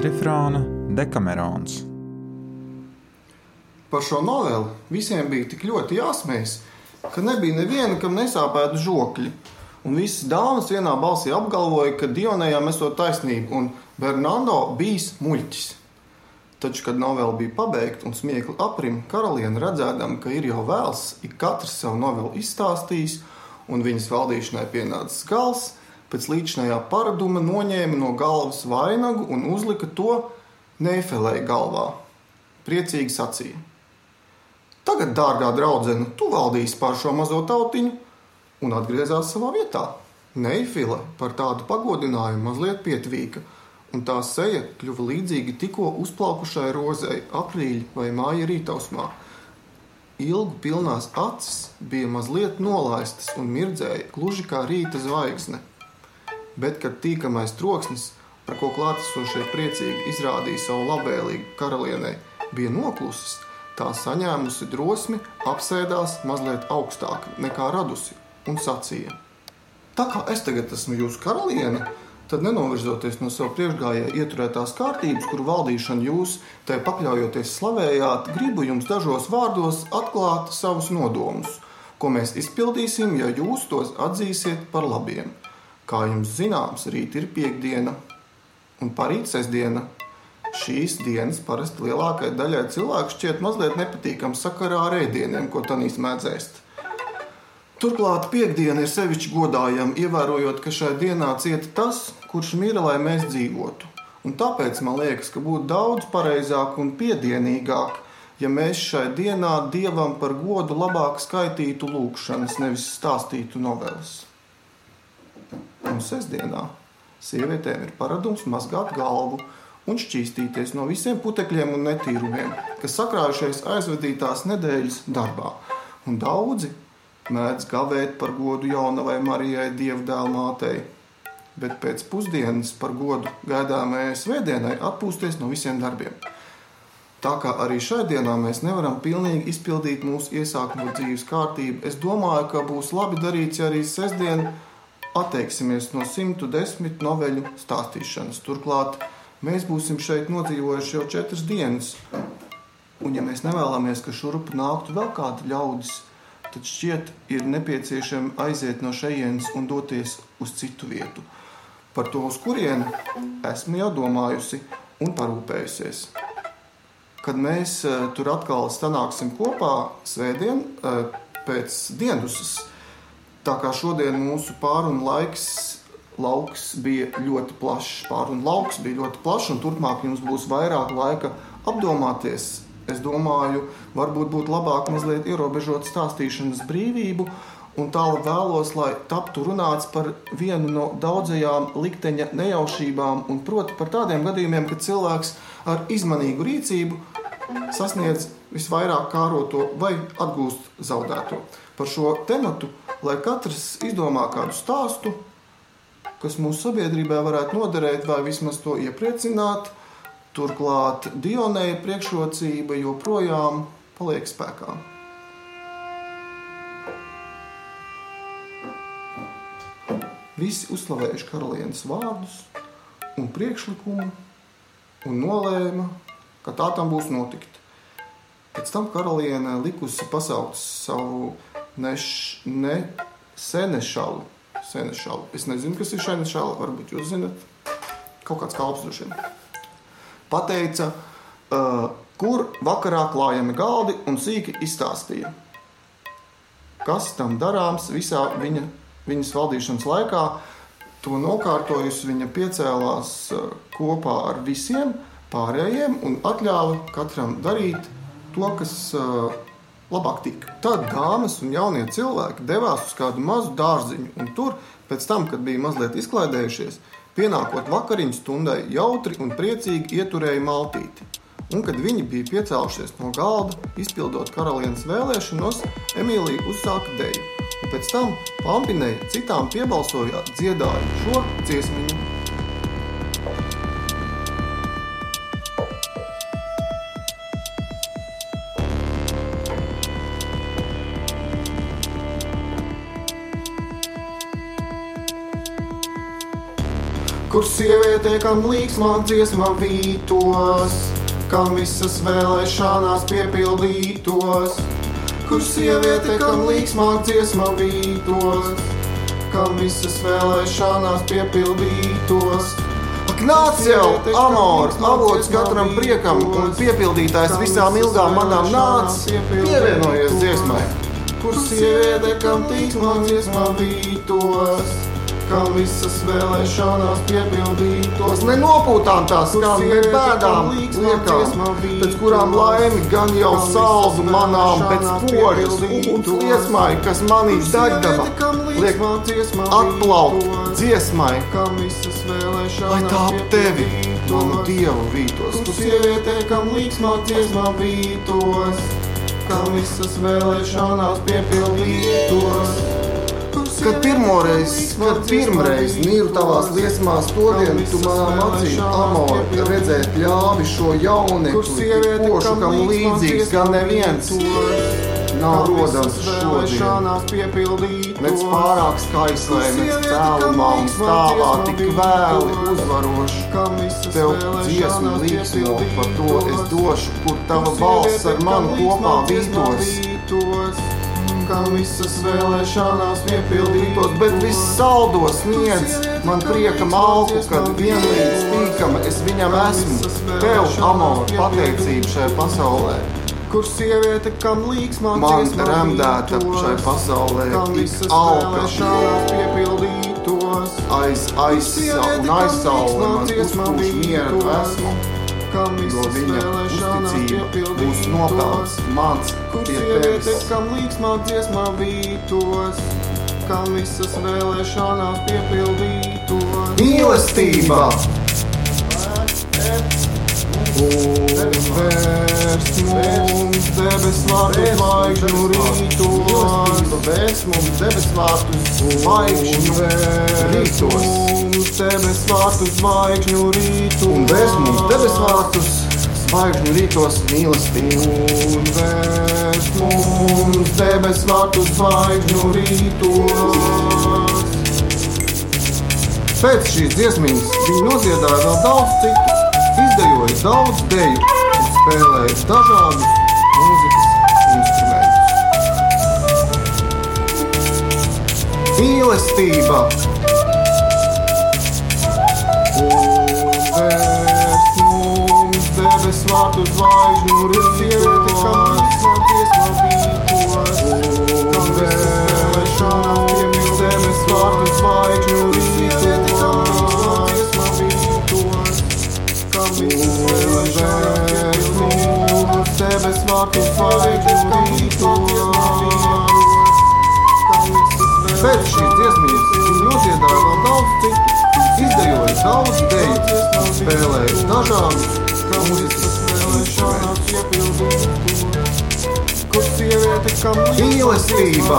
kvadrifrāna Dekamerons. Par šo noveli visiem bija tik ļoti jāsmējas, ka nebija neviena, kam nesāpētu žokļi. Un visas dāmas vienā balsī apgalvoja, ka Dionējām esot taisnība un Bernardo bijis muļķis. Taču, kad novela bija pabeigta un smiekli aprim, karaliene redzēdama, ka ir jau vēls, ik katrs savu novelu izstāstījis, un viņas valdīšanai pienācis gals, pēc līdzinājā paraduma noņēma no galvas vainagu un uzlika to Neifelei galvā. Priecīgi sacīja: Tagad, dārgā draudzene, tu valdīsi pār šo mazo tautiņu, un atgriezās savā vietā. Neifile par tādu pagodinājumu mazliet pietvīka, un tā seja kļuva līdzīga tikko uzplaukušai rozei aprīļa vai māja rītausmā. Ilgu pilnās acis bija mazliet nolaistas un mirdzēja gluži kā rīta zvaigzne bet kad tīkamais troksnis, par ko klātesošie priecīgi izrādīja savu labvēlīgu karalienei, bija noklusis, tā saņēmusi drosmi, apsēdās mazliet augstāk nekā radusi un sacīja: Tā kā es tagad esmu jūsu karaliene, tad nenovirzoties no sava priekšgājēja ieturētās kārtības, kuru valdīšanu jūs tai pakļaujoties slavējāt, gribu jums dažos vārdos atklāt savus nodomus, ko mēs izpildīsim, ja jūs tos atzīsiet par labiem. Kā jums zināms, rīt ir piekdiena un parīt sestdiena. Šīs dienas parasti lielākajai daļai cilvēku šķiet mazliet nepatīkams sakarā ar ēdieniem, ko tanīs mēdzēst. Turklāt piekdiena ir sevišķi godājama, ievērojot, ka šai dienā cieta tas, kurš mīra, lai mēs dzīvotu. Un tāpēc man liekas, ka būtu daudz pareizāk un piedienīgāk, ja mēs šai dienā dievam par godu labāk skaitītu lūkšanas, nevis stāstītu novelas un sestdienā sievietēm ir paradums mazgāt galvu un šķīstīties no visiem putekļiem un netīrumiem, kas sakrājušies aizvadītās nedēļas darbā. Un daudzi mēdz gavēt par godu jaunavai Marijai dievdēlu mātei, bet pēc pusdienas par godu gaidāmajai svētdienai atpūsties no visiem darbiem. Tā kā arī šai dienā mēs nevaram pilnīgi izpildīt mūsu iesākumu dzīves kārtību, es domāju, ka būs labi darīts, ja arī sestdien atteiksimies no 110 noveļu stāstīšanas. Turklāt mēs būsim šeit nodzīvojuši jau četras dienas. Un, ja mēs nevēlamies, ka šurp nāktu vēl kādi ļaudis, tad šķiet, ir nepieciešami aiziet no šejienes un doties uz citu vietu. Par to, uz kurieni esmu jau domājusi un parūpējusies. Kad mēs uh, tur atkal sanāksim kopā, svētdien, uh, pēc dienas Tā kā šodien mūsu pārunu laiks lauks bija ļoti plašs, pārunu lauks bija ļoti plašs, un turpmāk jums būs vairāk laika apdomāties. Es domāju, varbūt būtu labāk mazliet ierobežot stāstīšanas brīvību, un tālāk vēlos, lai taptu runāts par vienu no daudzajām likteņa nejaušībām, un proti par tādiem gadījumiem, kad cilvēks ar izmanīgu rīcību sasniedz visvairāk kāroto vai atgūst zaudēto. Par šo tematu lai katrs izdomā kādu stāstu, kas mūsu sabiedrībai varētu noderēt vai vismaz to iepriecināt. Turklāt Dionēja priekšrocība joprojām paliek spēkā. Visi uzslavējuši karalienes vārdus un priekšlikumu un nolēma, ka tā tam būs notikt. Pēc tam karaliene likusi pasaukt savu neš, ne senešalu. senešalu. Es nezinu, kas ir senešala, varbūt jūs zinat. Kaut kāds kalps droši vien. Pateica, uh, kur vakarā klājami galdi un sīki izstāstīja, kas tam darāms visā viņa, viņas valdīšanas laikā. To nokārtojusi viņa piecēlās uh, kopā ar visiem pārējiem un atļāva katram darīt to, kas uh, labāk tika. Tad dāmas un jaunie cilvēki devās uz kādu mazu dārziņu, un tur, pēc tam, kad bija mazliet izklaidējušies, pienākot vakariņu stundai, jautri un priecīgi ieturēja maltīti. Un, kad viņi bija piecēlušies no galda, izpildot karalienes vēlēšanos, Emīlija uzsāka deju. Un pēc tam Pampinēja citām piebalsojot dziedāja šo dziesmiņu. Kur sieviete, kam līksmā dziesma vītos, kam visas vēlēšanās piepildītos, kur sieviete, kam līksmā dziesma vītos, kam visas vēlēšanās piepildītos. Ak, nāc jau, amors, avots katram priekam un piepildītājs visām ilgām manām nāc, pievienojies dziesmai. Kur sieviete, kam tīkmā dziesmā vītos, kam visas vēlēšanās piepildītos. Ne nopūtām tās skan, ne bēdām liekām, pēc kurām laimi gan jau saldu manām pēc požas uguns liesmai, kas manī degdama liek atplaukt dziesmai, lai tā ap tevi, manu dievu vītos. Tu sieviete, kam līksmā dziesmā vītos, kam visas vēlēšanās piepildītos. Kad pirmoreiz, kad pirmreiz mīlu tavās liesmās, to dienu tu manām acīm amori redzēt ļāvi šo jaunekli, pošu, kam līdzīgs gan neviens. nav rodams šodien. Nec pārāk skaislē, nec cēlumā un stāvā tik vēli uzvaroši. Tev dziesmu līksmo, par to es došu, kur tava balss ar mani kopā vītos kam visas vēlēšanās piepildītos, bet viss saldos sniedz man prieka malku, kad vienlīdz tīkama es viņam esmu. Tev, amor, pateicība šai pasaulē. Kur sieviete, kam līksmā man remdēta šai pasaulē, tik alka piepildītos. Aiz, aiz, un aizsaule man uzpūš mieru esmu jo viņa uzticība būs nopelns mans pie tevis. Kam līksmā dziesmā vītos, kam visas vēlēšanās piepildītos. Mīlestība! Un vērst mums debes vārtu zvaigžņu rītos. Vērst mums debes vārtu zvaigžņu rītos. Mums debes vārtu zvaigžņu rītos. Un vērst mums debes vārtus zvaigžņu rītos mīlestību. Un vērst mums debes vārtu zvaigžņu rītos. Pēc šīs dziesmības viņi noziedāja vēl daudz citu izdejoja daudz deju un spēlēja dažādus Mīlestība! Vērst mums debes vārtu zvaigžņu rītos, kam vismaz dziesmā vītos, kam vēlēšanās piemīt debes vārtu zvaigžņu rītos. Debes vārtus zvaigžņu Pēc šīs dziesmības viņi noziedāja vēl daudz citu, izdejoja daudz deju, spēlēja dažādus mūzikas kam mīlestība,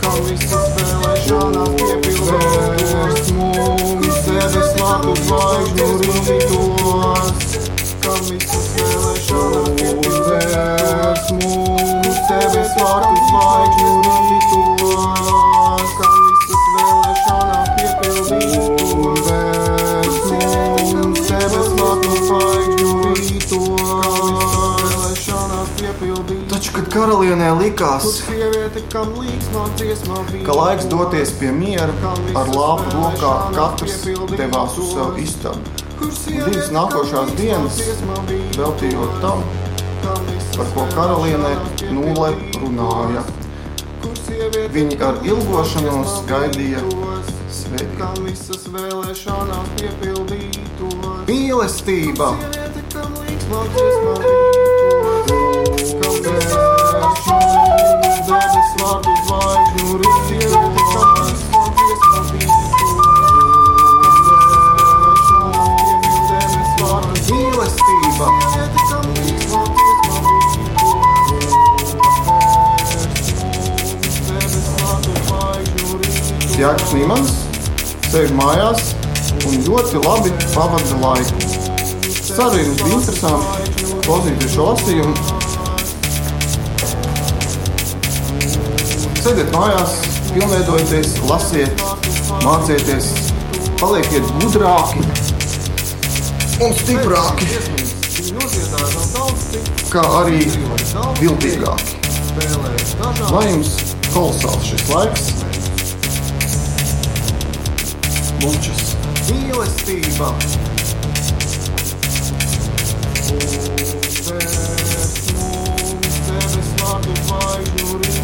kam visas vēlēšanās piepildās mums, debes vārtu zvaigžņu rītos, kam visas vēlēšanās piepildās mums, debes vārtu zvaigžņu likās, ka laiks doties pie miera, ar lāpu rokā katrs devās uz savu istabu. Divas nākošās dienas veltījot tam, par ko karalienē nulle runāja. Viņi ar ilgošanos gaidīja svētību. Mīlestība! Debes vārdu zvaigžņu rītos. Mīlestība! Jānis Nīmans sēž mājās un ļoti labi pavada laiku. Ceru, jums bija interesanti klausīties šo lasījumu. Sēdiet mājās, pilnveidojoties, lasiet, mācieties, palieciet gudrāki un stiprāki. Kā arī viltīgāki. Lai jums kolosāls šis laiks, muļķis, mīlestība. Mums tevis vārdu vajag jūrīt.